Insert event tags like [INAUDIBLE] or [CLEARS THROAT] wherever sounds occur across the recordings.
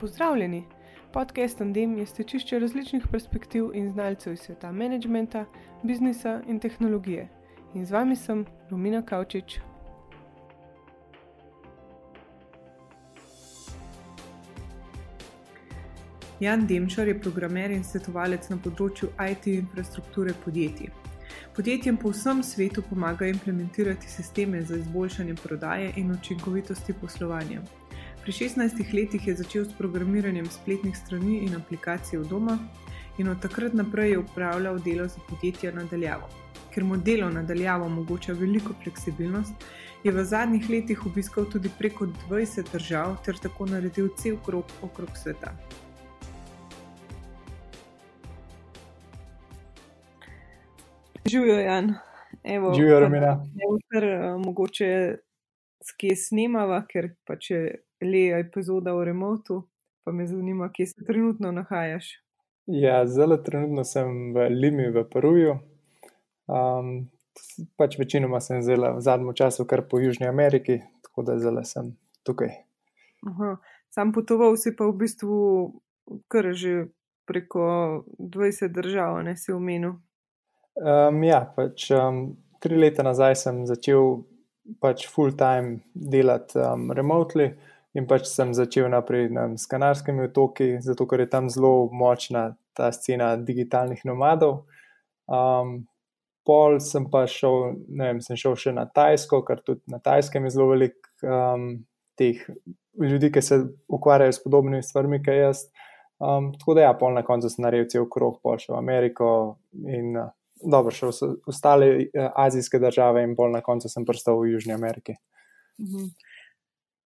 Pozdravljeni! Podcast Andem je stečišče različnih perspektiv in znalcev iz sveta menedžmenta, biznisa in tehnologije. In z vami sem Romina Kavčič. Jan Demčar je programer in svetovalec na področju IT infrastrukture podjetij. Podjetjem po vsem svetu pomaga implementirati sisteme za izboljšanje prodaje in učinkovitosti poslovanja. Pri 16 letih je začel s programiranjem spletnih strani in aplikacij v doma, in od takrat naprej je upravljal delo za podjetja nadaljavo. Ker mu delo nadaljavo omogoča veliko fleksibilnost, je v zadnjih letih obiskal tudi preko 20 držav ter tako naredil cel krok okrog sveta. Živijo, Jan. Živijo, Romina. Evo, kar uh, mogoče skje snemava, ker pač je le epizoda o remotu, pa me zanima, kje se trenutno nahajaš. Ja, zelo trenutno sem v Limi, v Peruju. Um, pač večinoma sem zelo v zadnjem času kar po Južni Ameriki, tako da zelo sem tukaj. Aha. Sam potoval si pa v bistvu kar že preko 20 držav, ne si omenil. Um, ja, pač, um, tri leta nazaj sem začel pač full-time delati um, remotely in pač sem začel naprej na, s Kanarskimi otoki, zato ker je tam zelo močna ta scena digitalnih nomadov. Um, pol sem pa šel, ne vem, sem šel še na Tajsko, ker tudi na Tajskem je zelo veliko um, teh ljudi, ki se ukvarjajo s podobnimi stvarmi, kot jaz. Um, tako da, ja, pol na koncu sem naredil cel krog, pol še v Ameriko in uh, dobro, še v ostale eh, azijske države, in bolj na koncu sem pristal v Južni Ameriki. Mhm.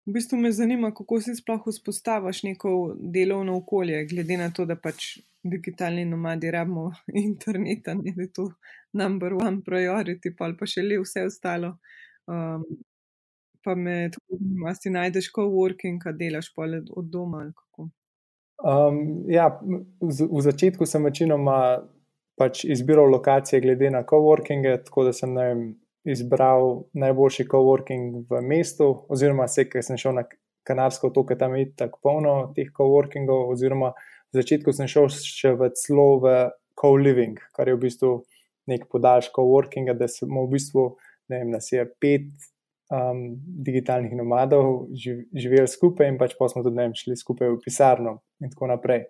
V bistvu me zanima, kako si sploh vzpostaviš neko delovno okolje, glede na to, da pač digitalni nomadi rabimo [LAUGHS] internet, da je to number one priority, pa pa še le vse ostalo. Um, pa me tako zanima, si najdeš co-working, kaj delaš pa od doma. Um, ja, v, v začetku sem večinoma pač izbiral lokacije glede na coworkinge, tako da sem vem, izbral najboljši coworking v mestu, oziroma vse, ker sem šel na Kanarsko otoke, tam je tako polno teh coworkingov, oziroma v začetku sem šel še v celo v co-living, kar je v bistvu nek podaljš coworkinga, da smo v bistvu, ne vem, nas je pet. Um, digitalnih nomadov živeli skupaj, in pač pa smo tudi vem, šli skupaj v pisarno, in tako naprej.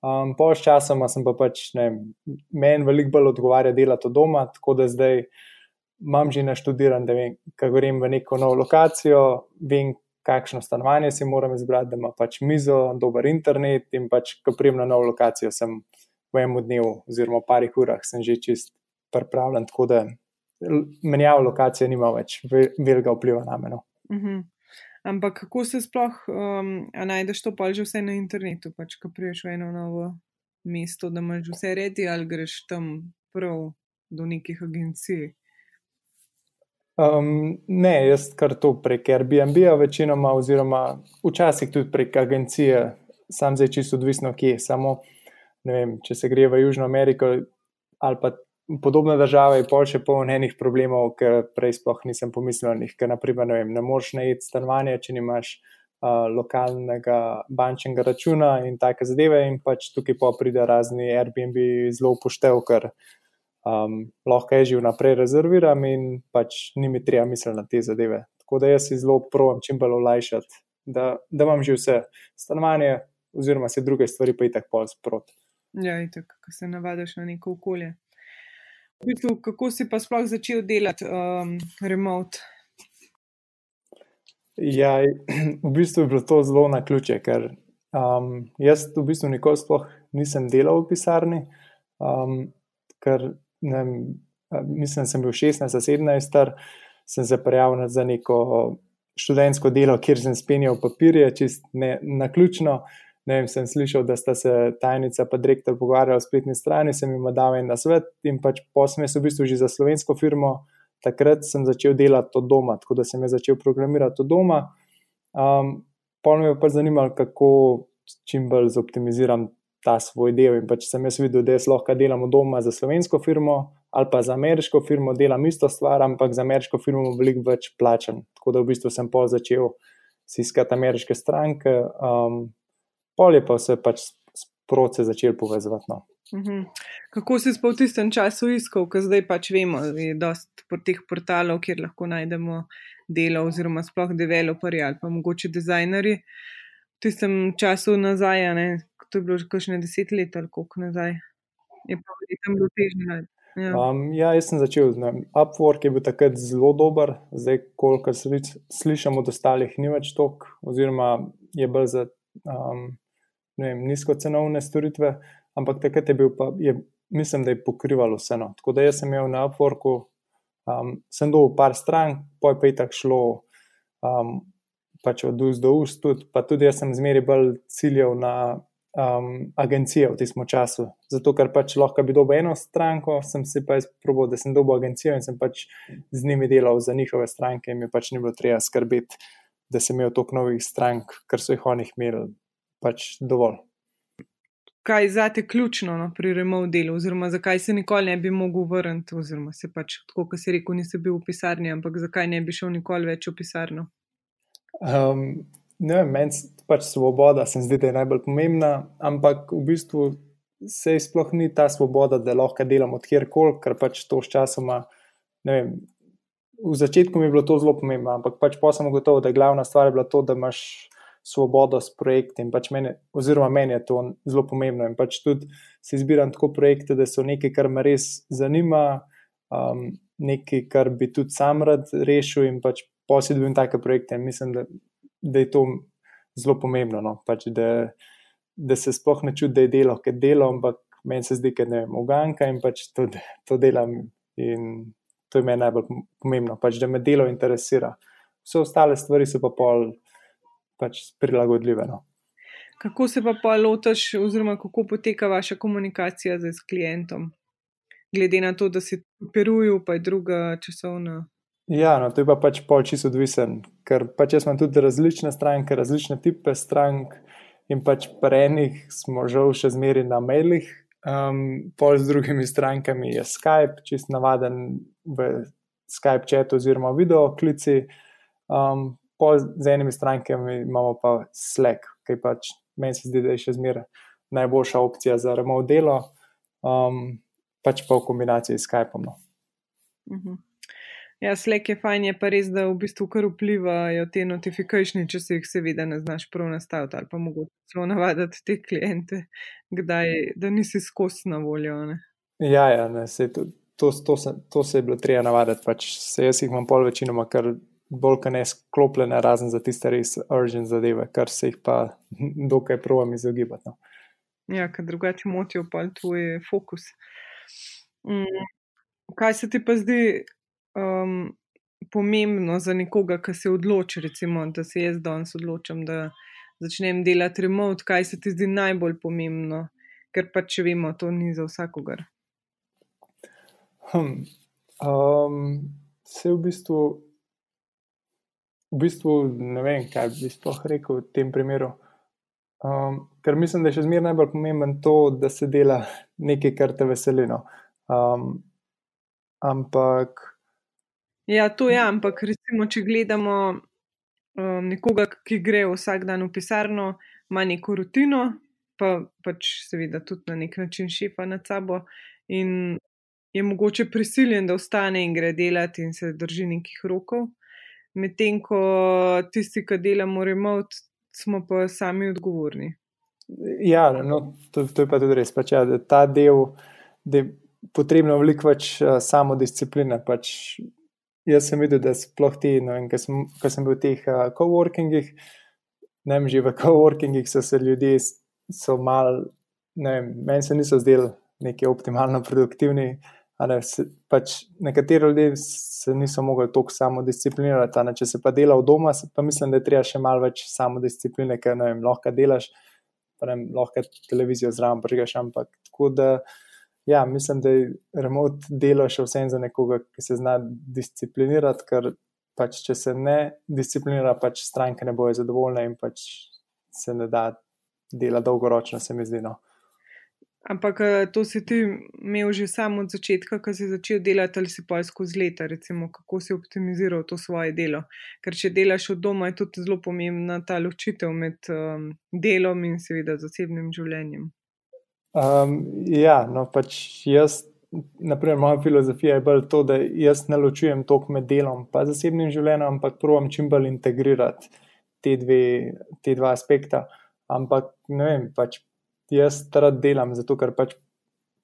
Um, po časoma sem pa pač, ne, meni veliko bolj odgovarja delati od doma, tako da zdaj imam že naštudiran, da vem, kaj grem v neko novo lokacijo, vem, kakšno stanovanje si moram izbrati, da ima pač mizo, dober internet in pač, ko prijem na novo lokacijo, sem v enem dnevu oziroma parih urah sem že čist pripravljen, tako da menjava lokacije nima več velikega vpliva na meno. Uh mhm. -huh. Ampak kako se sploh um, najdeš to pa že vse na internetu, pač ko priješ v eno novo mesto, da imaš vse redi ali greš tam prav do nekih agencij? Um, ne, jaz kar to prek Airbnb-a večinoma, oziroma včasih tudi prek agencije, sam zdaj čisto odvisno, kje. Samo, vem, če se gre v Južno Ameriko ali pa podobna država je pol še poln enih problemov, ki prej sploh nisem pomislil na njih. Ker, naprimer, ne, vem, ne moreš najeti stanovanja, če nimaš uh, lokalnega bančnega računa in take zadeve, in pač tukaj pa pride razni Airbnb zelo upoštev, ker um, lahko je že vnaprej rezerviram in pač ni mi treba misliti na te zadeve. Tako da jaz si zelo provam čim bolj olajšati, da, da imam že vse stanovanje, oziroma se druge stvari pa i tako pol sprot. Ja, in tako, ko se navadiš na neko okolje. V bistvu, kako si pa sploh začel delati um, remote? Ja, [CLEARS THROAT] v bistvu je bilo to zelo na ključe, ker um, jaz v bistvu nikoli sploh nisem delal v pisarni, um, ker ne, mislim, sem bil 16-17 star, sem se prijavil za neko študentsko delo, kjer sem spenjal papirje, čist ne, na ključno ne vem, sem slišal, da sta se tajnica in direktor pogovarjali o spletni strani, sem jim dal en svet in pač posme so v bistvu že za slovensko firmo. Takrat sem začel delati od doma, tako da sem začel programirati od doma. Um, Polno me je pa zanimalo, kako čim bolj zoptimiziram ta svoj del. In pač sem jaz videl, da jaz lahko delam doma za slovensko firmo ali pa za ameriško firmo, delam isto stvar, ampak za ameriško firmo veliko več plačam. Tako da v bistvu sem pol začel iskati ameriške stranke, um, pol je pa vse pač sproti začel povezovati. No. Uhum. Kako si spal v tistem času iskal, ker zdaj pač vemo, da je po teh portalov, kjer lahko najdemo delo, oziroma sploh developerji ali pa mogoče dizajnerji. V tistem času nazaj, ne, to je bilo že kakšne deset let ali koliko nazaj, je pa verjetno bilo težje. Ja. Um, ja, jaz sem začel. Ne, Upwork je bil takrat zelo dober, zdaj, kolikor slišim od ostalih, ni več tok, oziroma je bolj za um, vem, nizkocenovne storitve ampak takrat je bil pa, je, mislim, da je pokrivalo vseeno. Tako da sem imel na Upworku, um, sem dobil par strank, poj pa je tako šlo, um, pač od ust do ust, tudi, pa tudi jaz sem zmeri bolj ciljev na um, agencije v tem času. Zato, ker pač lahko bi dobil eno stranko, sem si pa izprobil, da sem dobil agencijo in sem pač z njimi delal za njihove stranke in mi pač ni bilo treba skrbeti. Da sem imel toliko novih strank, ker so jih oni imeli, pač dovolj kaj je zate ključno no, pri remote delu, oziroma zakaj se nikoli ne bi mogel vrniti, oziroma se pač, tako kot si rekel, nisi bil v pisarni, ampak zakaj ne bi šel nikoli več v pisarno? Um, ne vem, meni pač svoboda se zdi, da je najbolj pomembna, ampak v bistvu se sploh ni ta svoboda, da lahko delam od kjerkoli, ker pač to s časoma, ne vem. V začetku mi je bilo to zelo pomembno, ampak pač pa sem ugotovil, da je glavna stvar bila to, da imaš svobodo s projekti. Pač meni, oziroma, meni je to zelo pomembno. In pač tudi si izbiram tako projekte, da so nekaj, kar me res zanima, um, nekaj, kar bi tudi sam rad rešil, in pač posebej take projekte. In mislim, da, da je to zelo pomembno. No? Pač, da, da se sploh ne čuti, da je delo, ker delo, ampak meni se zdi, da je uganka in pač to, to delam. In to je meni najbolj pomembno, pač, da me delo interesira. Vse ostale stvari so pa pol pač prilagodljive. No. Kako se pa lotaš, oziroma kako poteka vaša komunikacija z klientom, glede na to, da si v Peruju, pa je druga časovna? Ja, no, to je pa pač pol čisto odvisen, ker pač jaz imam tudi različne stranke, različne type strank in pač pri enih smo žal še zmeri na mailih, um, pol z drugimi strankami je Skype, čist navaden v Skype chatu oziroma video klici. Um, pol z enimi strankami imamo pa Slack, ki pač meni se zdi, da je še zmeraj najboljša opcija za remote delo, um, pač pa v kombinaciji s Skypom. No. Uh mhm. Ja, Slack je fajn, je pa res, da v bistvu kar vplivajo te notifikacije, če se jih seveda ne znaš prav nastaviti ali pa mogoče celo navaditi te klijente, kdaj, da nisi skozi na voljo. Ne? Ja, ja ne, se, to, to, to, se, to se je bilo treba navaditi, pač se jaz jih imam pol večinoma, ker bolj kot ne sklopljene, razen za tiste res urgent zadeve, kar se jih pa [LAUGHS] dokaj provam izogibati. No. Ja, ker drugače motijo pa tvoj fokus. Mm, kaj se ti pa zdi um, pomembno za nekoga, ki se odloči, recimo, da se jaz danes odločam, da začnem delati remote, kaj se ti zdi najbolj pomembno, ker pa če vemo, to ni za vsakogar. Hmm. Um, se v bistvu v bistvu ne vem, kaj bi sploh rekel v tem primeru. Um, ker mislim, da je še zmeraj najbolj pomemben to, da se dela nekaj, kar te veseli. No. Um, ampak. Ja, to je, ampak recimo, če gledamo um, nekoga, ki gre vsak dan v pisarno, ima neko rutino, pa pač seveda tudi na nek način šefa nad sabo in je mogoče prisiljen, da ostane in gre delati in se drži nekih rokov medtem ko tisti, ki delamo remote, smo pa sami odgovorni. Ja, no, to, to je pa tudi res. Pač, ja, ta del, da je potrebno veliko več uh, samodiscipline. Pač, jaz sem videl, da sploh ti, no, ko sem, sem bil v teh uh, coworkingih, ne vem, že v coworkingih so se ljudje, so mal, ne vem, meni se niso zdeli neki optimalno produktivni. Ne, se, pač nekateri ljudje se niso mogli toliko samodisciplinirati. Ne, če se pa dela v domu, pa mislim, da je treba še malo več samodiscipline, ker ne vem, lahko delaš, pa ne vem, lahko televizijo zraven prigaš. Ampak tako da, ja, mislim, da je remote delo še vsem za nekoga, ki se zna disciplinirati, ker pač, če se ne disciplinira, pač stranke ne bojo zadovoljne in pač se ne da dela dolgoročno, se mi zdi. No. Ampak eh, to si ti imel že samo od začetka, ko si začel delati ali si pa skozi leta, recimo, kako si optimiziral to svoje delo. Ker če delaš od doma, je tudi zelo pomembna ta ločitev med um, delom in seveda zasebnim življenjem. Um, ja, no pač jaz, naprimer, moja filozofija je bolj to, da jaz ne ločujem toliko med delom in zasebnim življenjem, ampak probujem čim bolj integrirati te, dve, te dva aspekta. Ampak ne vem, pač jaz rad delam, zato ker pač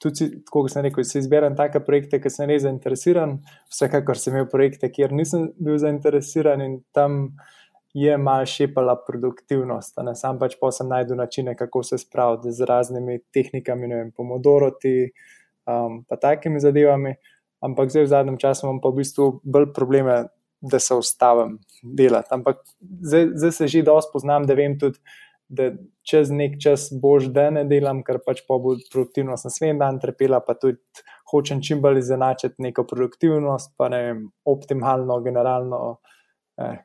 tudi, kot sem rekel, se izberem take projekte, ki sem res zainteresiran. Vsekakor sem imel projekte, kjer nisem bil zainteresiran in tam je mal šepala produktivnost. Sam pač pa sem najdel načine, kako se spraviti z raznimi tehnikami, ne vem, pomodoroti, um, pa takimi zadevami. Ampak zdaj v zadnjem času imam pa v bistvu bolj probleme, da se ustavim delati. Ampak zdaj, zdaj se že dosto poznam, da vem tudi, da čez nek čas boš, da ne delam, ker pač pa bo produktivnost naslednji dan trpela, pa tudi hočem čim bolj izenačiti neko produktivnost, pa ne vem, optimalno, generalno. Eh,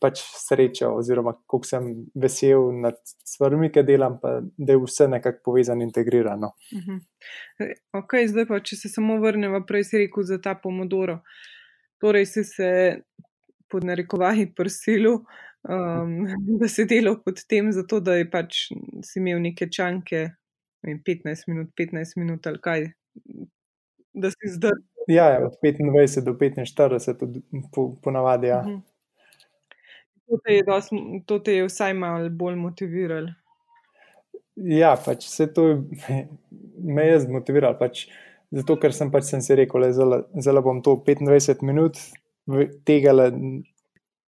Pač srečo, oziroma kako sem vesel nad stvarmi, ki delam, pa da je vse nekako povezano in integrirano. Uh mhm. -huh. Ok, zdaj pa, če se samo vrnemo, prej si rekel za ta pomodoro. Torej, si se pod narekovaji prsilu, um, [LAUGHS] da si delal pod tem, zato da je pač si imel neke čanke, ne 15 minut, 15 minut ali kaj, da si zdaj. Ja, ja, od 25 do 45, po, ponavadi. Ja. Uh mhm. -huh. To, te je dos, to te je vsaj malo bolj motiviralo. Ja, pač se to [LAUGHS] me je zmotiviralo. Pač, zato, ker sem pač sem si rekel, da bom to 25 minut tega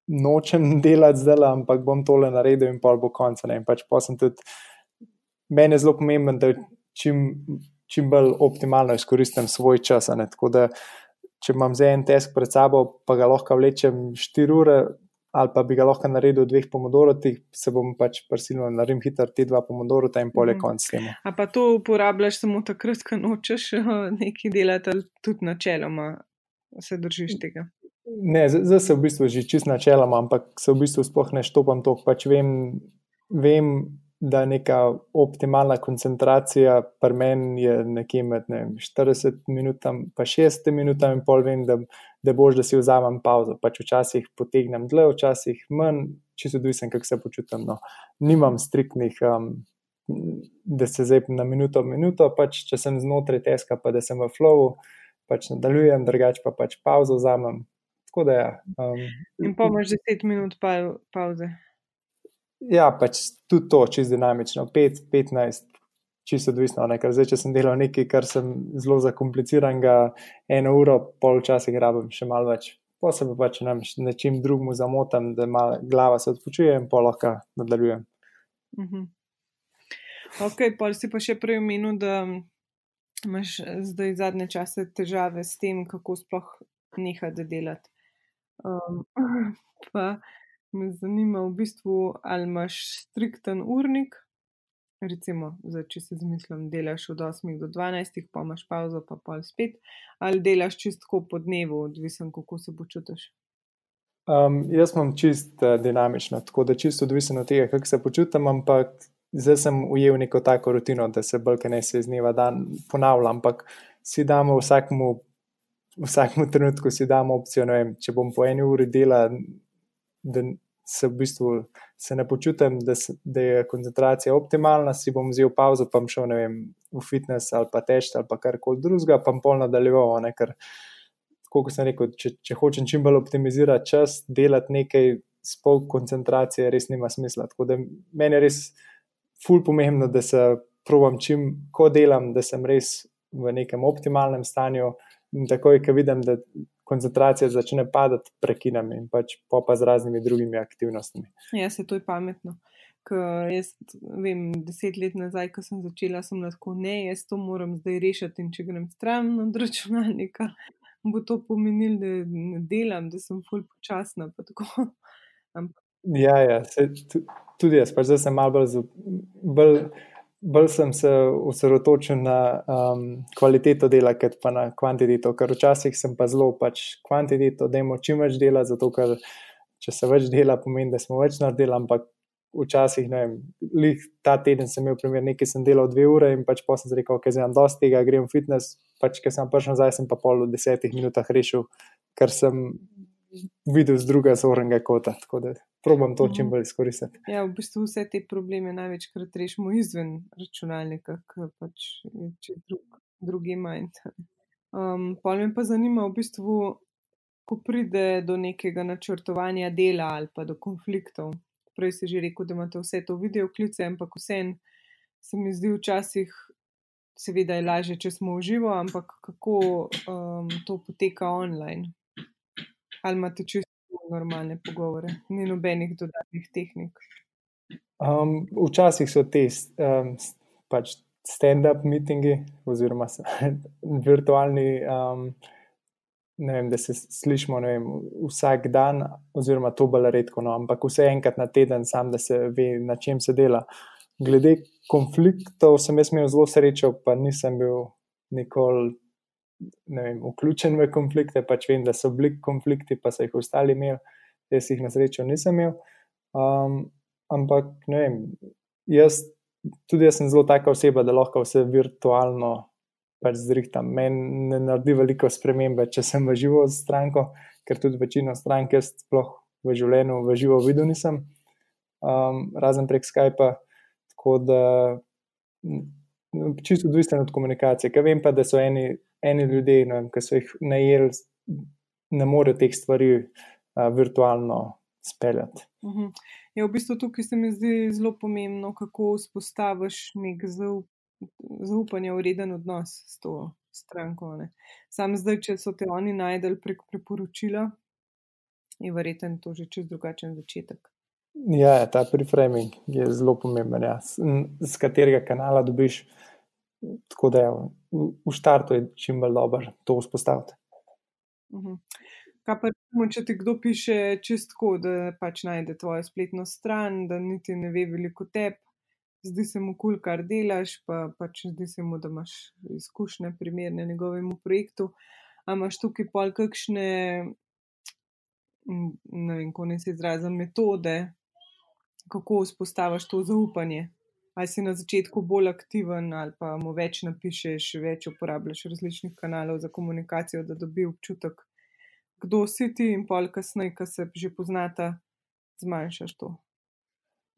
nočem delati zdaj, ampak bom tole naredil in pol bo konec. Pač Meni je zelo pomembno, da čim, čim bolj optimalno izkoristim svoj čas. Tako da, če imam za en test pred sabo, pa ga lahko vlečem 4 ure, ali pa bi ga lahko naredil v dveh pomodorotih, se bom pač prisilil na rim hiter te dva pomodorota in pol je mhm. konc temu. A pa to uporabljaš samo takrat, ko nočeš nekaj delati, ali tudi načeloma se držiš tega? Ne, zdaj se v bistvu že čist načeloma, ampak se v bistvu sploh ne štopam to. Pač vem, vem, da neka optimalna koncentracija pri meni je nekje med ne, 40 minutami in 60 minutami, in pol vem, da, da boš, da si vzamem pauzo. Pač včasih potegnem dlje, včasih manj, čisto odvisen, kako se počutim. No. Nimam striktnih. Um, Da se zdaj na minuto, minuto, pač če sem znotraj teska, pa da sem v flowu, pač nadaljujem, drugače pa pač pauzo vzamem, Tako da. Ja, um, in pa imaš 10 minut pa, pauze. Ja, pač tudi to, čez dinamično, 5-15, čisto odvisno. Zdaj, če sem delal nekaj, kar sem zelo zakompliciran, eno uro, pol časa grabim še malo več. Posebej pa, če nam nečim drugmu zamotam, da malo glava se odpočuje in pol lahko nadaljujem. Uh mhm. -huh. Ok, pa si pa še prej omenil, da imaš zdaj zadnje čase težave s tem, kako sploh nehati delati. Um, pa me zanima, v bistvu, ali imaš strikten urnik. Recimo, zdaj, če si zamislim, delaš od 8 do 12, pa imaš pauzo, pa pol spet, ali delaš čistko po dnevu, odvisen, kako se počutiš. Um, jaz sem čist uh, dinamičen, tako da čisto odvisen od tega, kako se počutim, ampak zdaj sem ujel neko tako rutino, da se bolj kaj ne se iz dneva dan ponavljam, ampak si damo vsakmu v vsakem trenutku si damo opcijo, vem, če bom po eni uri dela, da se v bistvu se ne počutim, da, se, da je koncentracija optimalna, si bom vzel pauzo, pa bom šel vem, v fitness ali pa teč ali pa karkoli drugega, pa bom pol nadaljeval. Ne, ker, kot sem rekel, če, če hočem čim bolj optimizirati čas, delati nekaj s pol koncentracije, res nima smisla. Tako da meni je res ful pomembno, da se provam čim, ko delam, da sem res v nekem optimalnem stanju. In takoj, ko vidim, da koncentracija začne padati, prekinem in pač pa, pa z raznimi drugimi aktivnostmi. Ja, se to je pametno. Ker jaz vem, deset let nazaj, ko sem začela, sem lahko ne, jaz to moram zdaj rešiti. In če grem stran od računalnika, bo to pomenilo, da ne delam, da sem fulj počasna. Ja, ja, se, tudi jaz, pač zdaj sem malo bolj. bolj bolj sem se osredotočil na um, kvaliteto dela, kot pa na kvantiteto, ker včasih sem pa zelo pač kvantiteto, da imamo čim več dela, zato ker če se več dela, pomeni, da smo več naredili, ampak včasih, ne vem, lih ta teden sem imel primer, nekaj sem delal dve ure in pač pa sem rekel, ok, zdaj imam dosti tega, grem v fitness, pač ker sem prišel nazaj, sem pa pol v desetih minutah rešil, kar sem videl z druge zornega kota. Tako da probam to čim bolj izkoristiti. Ja, v bistvu vse te probleme največkrat rešimo izven računalnika, ker pač če drug, drugi manj. Um, pa me pa zanima, v bistvu, ko pride do nekega načrtovanja dela ali pa do konfliktov. Prej si že rekel, da imate vse to video klice, ampak vsem se mi zdi včasih, seveda je lažje, če smo v živo, ampak kako um, to poteka online. Ali imate čisto normalne pogovore, ni nobenih dodatnih tehnik? Um, včasih so te um, pač stand-up meetingi oziroma [LAUGHS] virtualni. Um, vem, da se slišimo vem, vsak dan, oziroma to bolj redko, no, ampak vse enkrat na teden, sam da se ve, na čem se dela. Glede konfliktov, sem jaz imel zelo srečo, pa nisem bil nikoli vem, vključen v konflikte. Pač vem, da so bili konflikti, pa so jih ostali imeli, jaz jih na srečo nisem imel. Um, ampak ne vem, jaz, tudi jaz sem zelo taka oseba, da lahko vse virtualno pač zrihtam. Meni ne naredi veliko spremembe, če sem v živo z stranko, ker tudi večino strank jaz sploh v življenju v živo videl nisem, um, razen prek Skypa. Tako da čisto odvisen od komunikacije. Ker vem pa, da so eni, eni ljudje, ki so jih najeli, ne morejo teh stvari uh, virtualno speljati. Uh mhm. -huh. Ja, v bistvu tukaj se mi zdi zelo pomembno, kako vzpostaviš nek zaup, zaupanje v reden odnos s to stranko. Ne. Sam zdaj, če so te oni najdel prek priporočila, je verjeten to že čez drugačen začetek. Ja, ja ta preframing je zelo pomemben. Ja. Z katerega kanala dobiš, tako da je ja, v štartu je čim bolj dober to vzpostaviti. Uh mhm. -huh. Kaj pa, recimo, če ti kdo piše čistko, da pač najde tvojo spletno stran, da niti ne ve veliko tebi, zdi se mu kul, cool, kar delaš, pa pač zdi se mu, da imaš izkušnje primerne njegovemu projektu. Ampak imaš tukaj pol kakšne, ne vem, ko ne se izrazim, metode, kako vzpostaviš to zaupanje. Ali si na začetku bolj aktiven, ali pa mu več napišeš, več uporabljaš različnih kanalov za komunikacijo, da dobi občutek, kdo si ti, in pol kasneje, ko se že poznata, zmanjšaš to.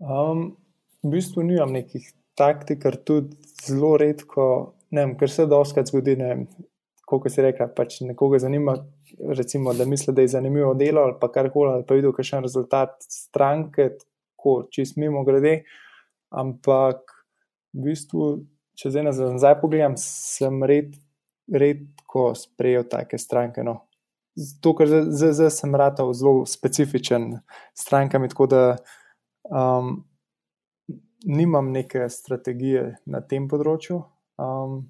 Um, v bistvu nimam nekih taktik, ker tudi zelo redko, ne vem, ker se doskrat zgodi, ne vem, koliko se reka, pač nekoga zanima, recimo, da misli, da je zanimivo delo ali pa karkoli, ali pa videl kakšen rezultat stranke, tako čist mimo grede, ampak v bistvu, če zdaj nazaj pogledam, sem red, redko sprejel take stranke, no. To, ker zdaj, zdaj sem rad zelo specifičen strankami, tako da um, nimam neke strategije na tem področju. Um,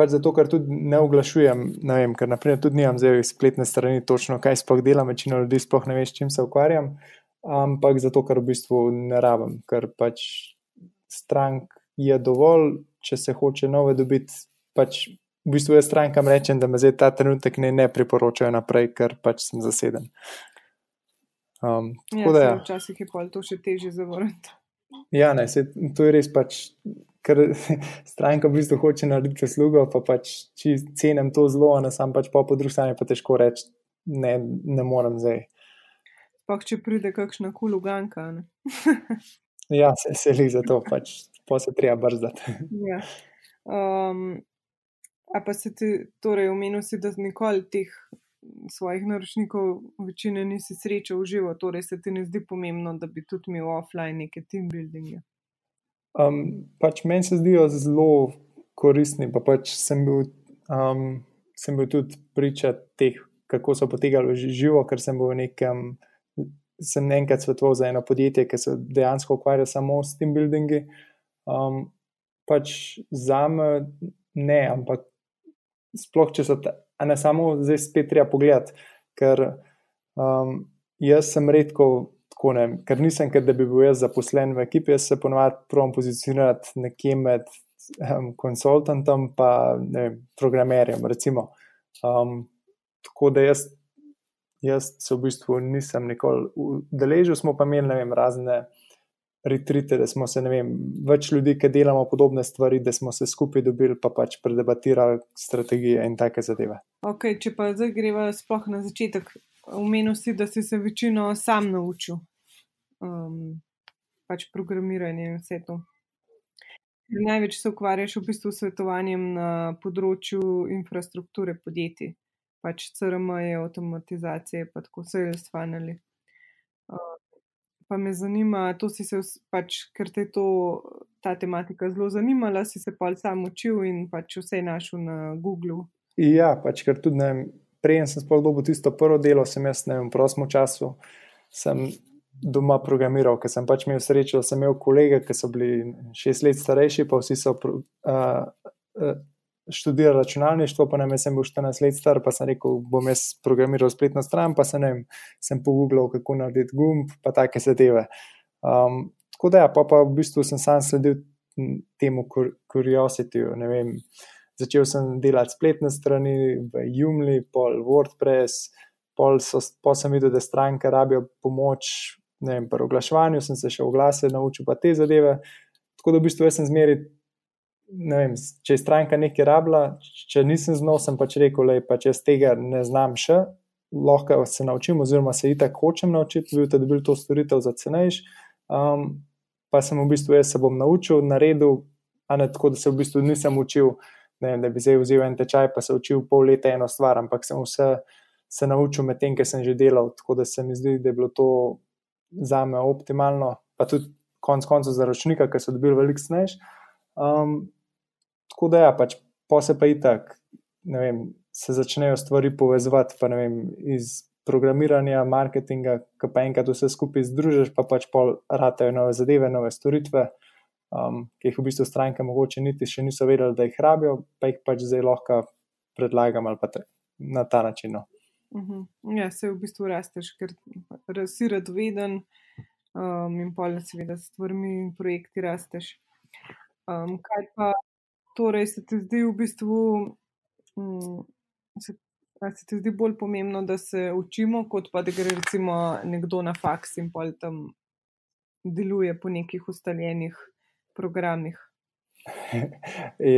pač zato, ker tudi ne oglašujem, ne vem, ker naprimer tudi nimam zdaj spletne strani, točno kaj sploh delam, večina ljudi sploh ne ve, s čim se ukvarjam. Ampak zato, ker v bistvu ne rabim, ker pač strank je dovolj, če se hoče nove dobiti. Pač v bistvu jaz strankam rečem, da me zdaj ta trenutek ne, ne priporočajo naprej, ker pač sem zaseden. Um, ja, da, ja. Včasih je pa to še teže zavrniti. Ja, ne, se, to je res pač, ker [LAUGHS] stranka v bistvu hoče narediti uslugo, pa pač cenim to zelo, ne sam pač pa po drugi strani pa težko reči, ne, ne morem zdaj. Pa če pride kakšna kuluganka. [LAUGHS] ja, se, se li za to, pač pa se treba brzdati. [LAUGHS] ja. um, a pa se ti, torej, omenil si, da nikoli teh svojih naročnikov večine nisi srečal v živo, torej se ti ne zdi pomembno, da bi tudi imel offline neke team buildinge. Um, pač meni se zdijo zelo koristni, pa pač sem bil, um, sem bil tudi priča teh, kako so potegali živo, ker sem bil v nekem. Sem enkrat svetoval za eno podjetje, ki se dejansko ukvarja samo s team buildingi. Um, pač za me ne, ampak sploh če so ta, a ne samo zdaj spet treba pogledati, ker um, jaz sem redko ne, ker nisem, ker da bi bil jaz zaposlen v ekipi, jaz se ponovadi provam pozicionirati nekje med um, konsultantom in programerjem. Um, tako da jaz, jaz se v bistvu nisem nikoli udeležil, smo pa imeli vem, razne. retrite, da smo se, vem, več ljudi, ki delamo podobne stvari, da smo se skupaj dobili, pa pač predebatirali strategije in take zadeve. Ok, če pa zdaj greva sploh na začetek, omenil si, da si se večino sam naučil, um, pač programiranje in vse to. Največ se ukvarjaš v bistvu s svetovanjem na področju infrastrukture podjetij, pač CRM-je, avtomatizacije, pa tako sales funneli. Uh, pa me zanima, to si se pač, ker te je ta tematika zelo zanimala, si se pa sam učil in pač vse našel na Google. Ja, pač ker tudi ne, prej sem sploh dobil tisto prvo delo, sem jaz ne vem, v prostem času. Sem doma programiral, ker sem pač imel srečo, da sem imel kolege, ki so bili šest let starejši, pa vsi so uh, uh, študirali računalništvo, pa nam je sem bil 14 let star, pa sem rekel, bom jaz programiral spletno stran, pa sem, vem, sem pogooglal, kako narediti gumb, pa take zadeve. Um, tako da, ja, pa, pa v bistvu sem sam sledil temu kuriozityju, ne vem. Začel sem delati spletne strani v Jumli, pol WordPress, pol, so, pol sem videl, da stranke rabijo pomoč ne vem, pri oglaševanju sem se še oglase naučil, pa te zadeve. Tako da v bistvu sem zmeri, ne vem, če je stranka nekaj rabila, če nisem znal, sem pač rekel, le pa če jaz tega ne znam še, lahko se naučim, oziroma se itak hočem naučiti, vidite, da bi bil to storitev za cenejš. Um, pa sem v bistvu jaz se bom naučil, naredil, a ne tako, da se v bistvu nisem učil, ne vem, da bi zdaj vzel en tečaj, pa se učil pol leta eno stvar, ampak sem vse se naučil med tem, ker sem že delal, tako da se mi zdi, da je bilo to za me optimalno, pa tudi konec koncev za ročnika, ki so dobili veliko sneš. Um, tako da, ja, pač posebej pa itak, ne vem, se začnejo stvari povezovati, pa ne vem, iz programiranja, marketinga, ki pa enkrat vse skupaj združiš, pa pač pol ratajo nove zadeve, nove storitve, um, ki jih v bistvu stranke mogoče niti še niso vedeli, da jih rabijo, pa jih pač zdaj lahko predlagam ali pa te, na ta način. No. Uh mhm. -huh. Ja, se v bistvu rasteš, ker si radoveden um, in pa seveda s stvarmi in projekti rasteš. Um, kaj pa torej se ti zdi v bistvu, um, se, se ti zdi bolj pomembno, da se učimo, kot pa da gre recimo nekdo na faks in pa tam deluje po nekih ustaljenih programih? [LAUGHS]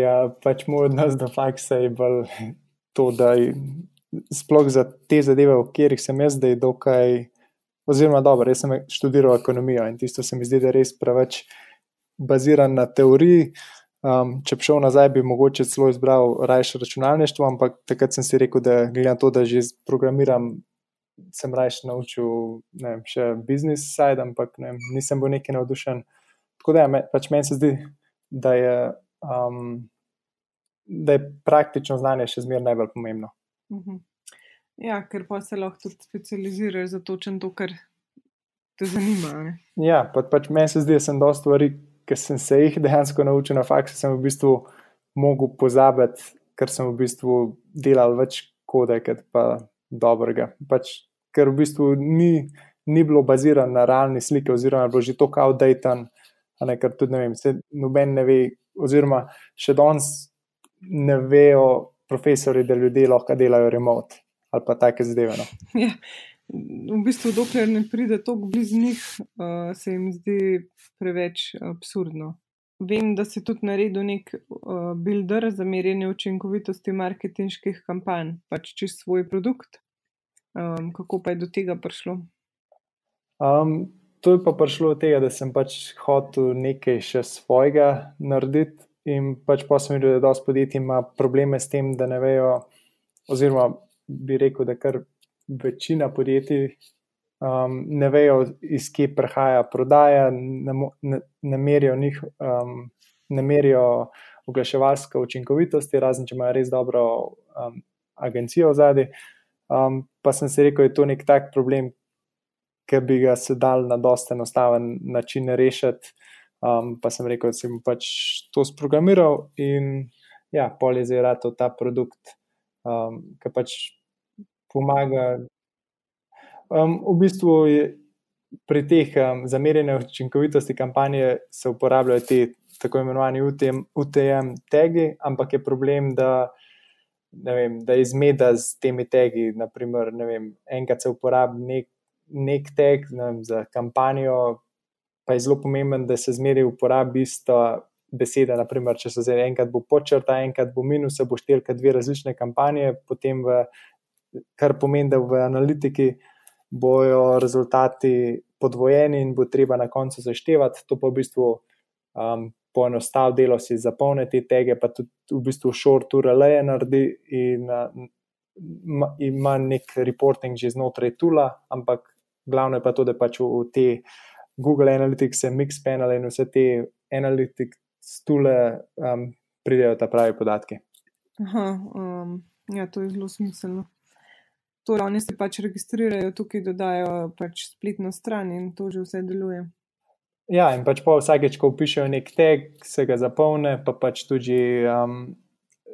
Ja, pač moj odnos do faksa je bolj to, da sploh za te zadeve, v katerih sem jaz zdaj dokaj, oziroma dobro, jaz sem študiral ekonomijo in tisto se mi zdi, da je res preveč baziran na teoriji. Um, če bi šel nazaj, bi mogoče celo izbral rajše računalništvo, ampak takrat sem si rekel, da glede na to, da že programiram, sem rajše naučil vem, še business side, ampak vem, nisem bil neki navdušen. Tako da, ja, me, pač meni se zdi, da je, um, da je praktično znanje še zmeraj najbolj pomembno. Mhm. Ja, ker pa se lahko tudi specializiraš za točen to, kar te zanima. Ne? Ja, pa, pač meni se zdi, da sem dosta stvari, ki sem se jih dejansko naučil na faksu, sem v bistvu mogel pozabiti, ker sem v bistvu delal več kode, kot pa dobrega. Pač, ker v bistvu ni, ni bilo bazirano na realni sliki, oziroma bilo že to kao dejtan, ker tudi ne vem, se noben ne ve, oziroma še danes ne vejo profesori, da ljudje lahko delajo remote ali pa take zadeve. No. Ja. V bistvu, dokler ne pride tako blizu njih, uh, se jim zdi preveč absurdno. Vem, da si tudi naredil nek uh, builder za merjenje učinkovitosti marketinških kampanj, pač čist svoj produkt. Um, kako pa je do tega prišlo? Um, to je pa prišlo od tega, da sem pač hotel nekaj še svojega narediti, In pač pa sem videl, da dosta podjetij ima probleme s tem, da ne vejo, oziroma bi rekel, da kar večina podjetij um, ne vejo, iz kje prihaja prodaja, ne, ne, ne merijo njih, um, ne merijo oglaševalske učinkovitosti, razen če imajo res dobro um, agencijo v zadnji. Um, pa sem si rekel, da je to nek tak problem, ki bi ga se dal na dosta enostaven način rešiti. Um, pa sem rekel, da sem pač to sprogramiral in ja, pol je zdaj rado ta produkt, um, ki pač pomaga. Um, v bistvu je pri teh um, zamerjenju učinkovitosti kampanje se uporabljajo ti tako imenovani UTM, UTM tagi, ampak je problem, da. Vem, da izmeda z temi tegi. Naprimer, vem, enkrat se uporabi nek, nek tag vem, za kampanjo, pa je zelo pomemben, da se zmeri uporabi ista beseda. Naprimer, če se zdaj enkrat bo počrta, enkrat bo minus, bo štelka dve različne kampanje, potem v, kar pomeni, da v analitiki bojo rezultati podvojeni in bo treba na koncu zaštevati. To pa v bistvu um, poenostavlja delo, si zapolne te tege, pa tudi v bistvu short URL je naredi in uh, ima nek reporting že znotraj tula, ampak glavno je pa to, da pač v, v te Google Analytics, Mixpanel in vse te Analytics tule um, pridejo ta pravi podatki. Aha, um, ja, to je zelo smiselno. Torej, oni se pač registrirajo tukaj, dodajo pač spletno stran in to že vse deluje. Ja, in pač pa vsakeč, ko pišejo nek tag, se ga zapolne, pa pač tudi um,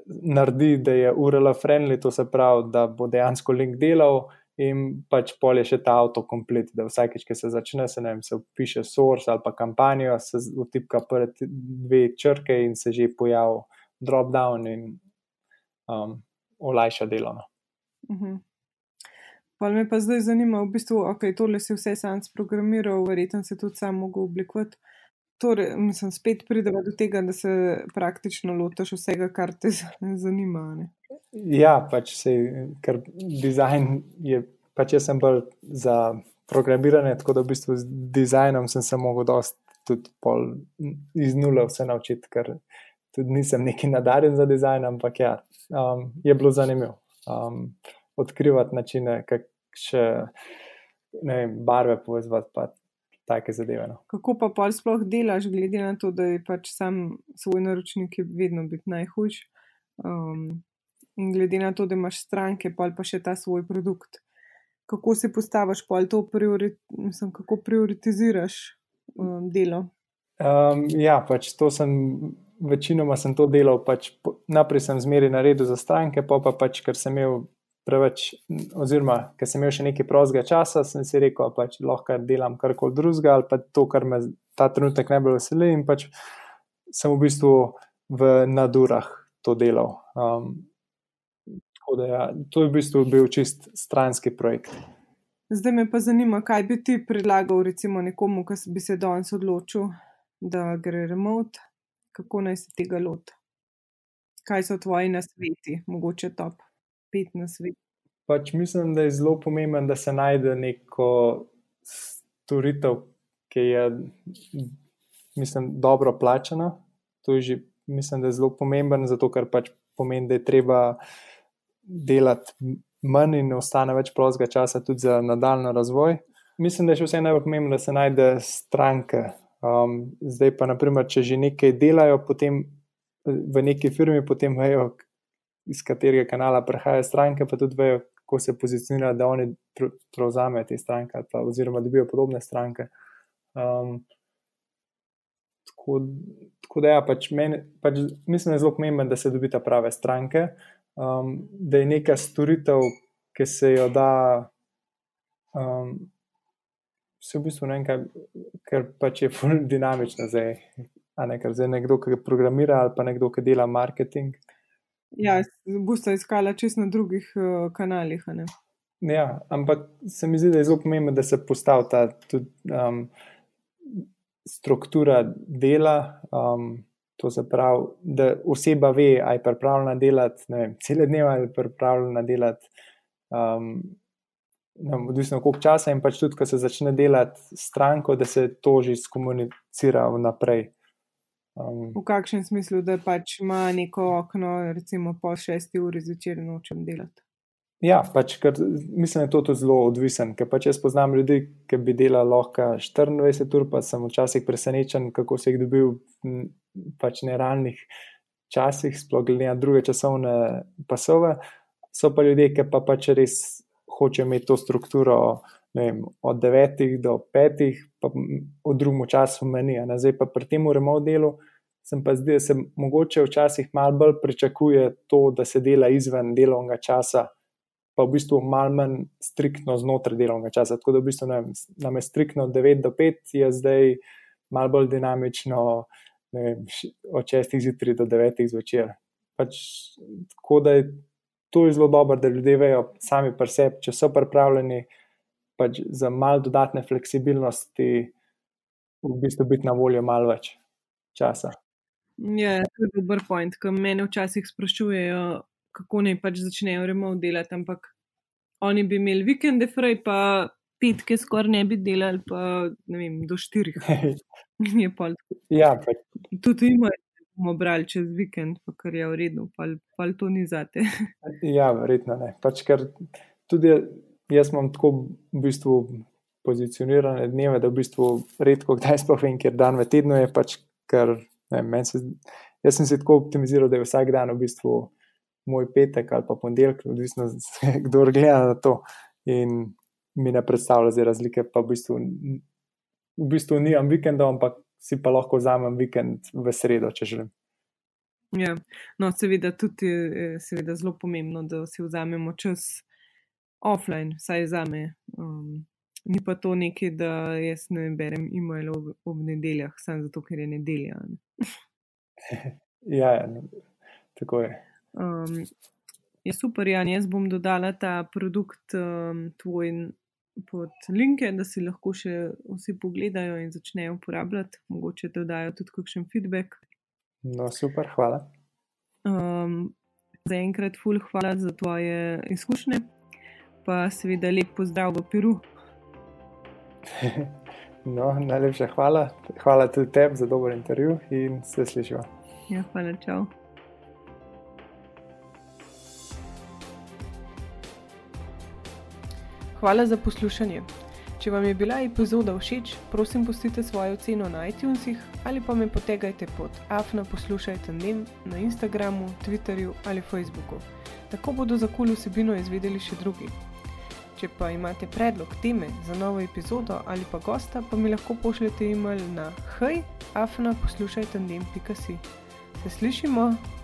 naredi, da je URL friendly, to se pravi, da bo dejansko link delal. In pač pol je še ta avtokomplet, da vsakeč, ki se začne, se, vem, se piše source ali pa kampanjo, se vtipka prve dve črke in se že pojavi drop down in um, olajša delovno. Uh mhm. -huh. Pa me pa zdaj zanima, v bistvu, ok, tole si vse sam sprogramiral, verjetno se tudi sam mogo oblikovati. Torej, mislim, spet pridemo do tega, da se praktično lotaš vsega, kar te zanima. Ne? Ja, pač se, ker dizajn je, pač jaz sem bolj za programiranje, tako da v bistvu z dizajnom sem se mogel dosti tudi pol iz nule vse naučiti, ker tudi nisem neki nadarjen za dizajn, ampak ja, um, je bilo zanimivo. Um, odkrivati načine, kako še ne vem, barve povezati, pa take zadeve. No. Kako pa pol sploh delaš, glede na to, da je pač sam svoj naročnik vedno biti najhujš. Um, in glede na to, da imaš stranke, pa pa še ta svoj produkt. Kako si postaviš, pa to priori, mislim, kako prioritiziraš um, delo? Um, ja, pač to sem. Večinoma sem to delal, pač naprej sem zmeri na redu za stranke, pa pa pač, ker sem imel preveč, oziroma ker sem imel še nekaj prostega časa, sem si rekel, da pač lahko delam karkoli drugega ali pa to, kar me ta trenutek najbolj veseli. In pač sem v bistvu v nadurah to delal. Um, da, ja, to je v bistvu bil čist stranski projekt. Zdaj me pa zanima, kaj bi ti predlagal, recimo, nekomu, ki bi se danes odločil, da gre remote, kako naj se tega loti. Kaj so tvoji nasveti, mogoče top? Pet na svet. Pač mislim, da je zelo pomembno, da se najde neko storitev, ki je mislim, dobro plačana. To je že, mislim, da je zelo pomembno, zato ker pač pomeni, da je treba delati manj in ostane več prostega časa tudi za nadaljno razvoj. Mislim, da je še vse najbolj pomembno, da se najde stranke. Um, zdaj pa, naprimer, če že nekaj delajo, potem v neki firmi, potem vejo, iz katerega kanala prihajajo stranke, pa tudi vejo, kako se pozicionirajo, da oni prevzamejo te stranke, pa, oziroma dobijo podobne stranke. Um, tako, tako da, ja, pač meni, pač mislim, da je zelo pomembno, da se dobita prave stranke, um, da je neka storitev, ki se jo da. Um, Vse v bistvu ne vem, kaj, ker pač je dinamično zdaj. Ne, ker zdaj nekdo, ki programira, ali pa nekdo, ki dela marketing, Ja, boste iskali čisto na drugih uh, kanalih. Ja, ampak se mi zdi, da je zelo pomembno, da se postavi ta tudi, um, struktura dela. Um, to se pravi, da oseba ve, ali je pripravljena delati cele dneve, ali je pripravljena delati. Um, Odvisno koliko časa, in pač tudi, ko se začne delati stranko, da se to že skomunicira vnaprej. Um, v kakšnem smislu, da pač ima neko okno, recimo po šesti uri zvečer, nočem delati. Ja, pač, ker mislim, da je to tudi zelo odvisen. Ker pač jaz poznam ljudi, ki bi delali lahko 24 ur, pa sem včasih presenečen, kako se jih dobil v pač nerealnih časih, sploh glede na druge časovne pasove. So pa ljudje, ki pa pač res hočejo imeti to strukturo vem, od 9 do 5, pa v drugem času meni. Zdaj pa pri tem remote delu sem pa zdaj, da se mogoče včasih malo bolj pričakuje to, da se dela izven delovnega časa, pa v bistvu malo manj striktno znotraj delovnega časa. Tako da v bistvu vem, nam je striktno 9 do 5, je zdaj malo bolj dinamično vem, od 6 zjutraj do 9 zvečer. Pač, tako da je to zelo dobro, da ljudje vejo sami pri sebi, če so pripravljeni pač za malo dodatne fleksibilnosti v bistvu biti na voljo malo več časa. Ja, to je dober point, ki me včasih sprašujejo, kako naj pač začnejo remote delati, ampak oni bi imeli vikende, fraj pa petke skoraj ne bi delali, pa ne vem, do štirih. [LAUGHS] Je pol. Ja, pa Tudi ima, bomo brali čez vikend, pa kar je v redu, pa, pa to ni zate. [LAUGHS] Ja, verjetno ne. Pač, ker tudi jaz imam tako v bistvu pozicionirane dneve, da v bistvu redko kdaj sploh vem, ker dan v tednu je pač, ker ne, se, jaz sem se tako optimiziral, da je vsak dan v bistvu moj petek ali pa ponedeljek, odvisno [LAUGHS] kdo gleda na to in mi ne predstavlja zdaj razlike, pa v bistvu, v bistvu nimam vikendov, ampak si pa lahko vzamem vikend v sredo, če želim. Ja, no, seveda tudi je seveda zelo pomembno, da si vzamemo čas offline, vsaj za me. Um, ni pa to nekaj, da jaz ne berem e-mail ob, ob nedeljah, samo zato, ker je nedelja. Ne? [LAUGHS] ja, ja, tako je. Um, je super, Jan, jaz bom dodala ta produkt um, tvoj pod linke, da si lahko še vsi pogledajo in začnejo uporabljati, mogoče da dajo tudi kakšen feedback. No, super, hvala. Um, za enkrat, ful, hvala za tvoje izkušnje, pa seveda lep pozdrav v Peru. [LAUGHS] no, najlepša hvala. Hvala tudi tebi za dober intervju in se slišimo. Ja, hvala, čau. Hvala za poslušanje. Če vam je bila epizoda všeč, prosim, pustite svojo oceno na iTunesih ali pa me potegajte pod afna poslušajte nem na Instagramu, Twitterju ali Facebooku. Tako bodo za kul vsebino izvedeli še drugi. Če pa imate predlog teme za novo epizodo ali pa gosta, pa mi lahko pošljete e-mail na hej, afna poslušajte nem.si. Se slišimo!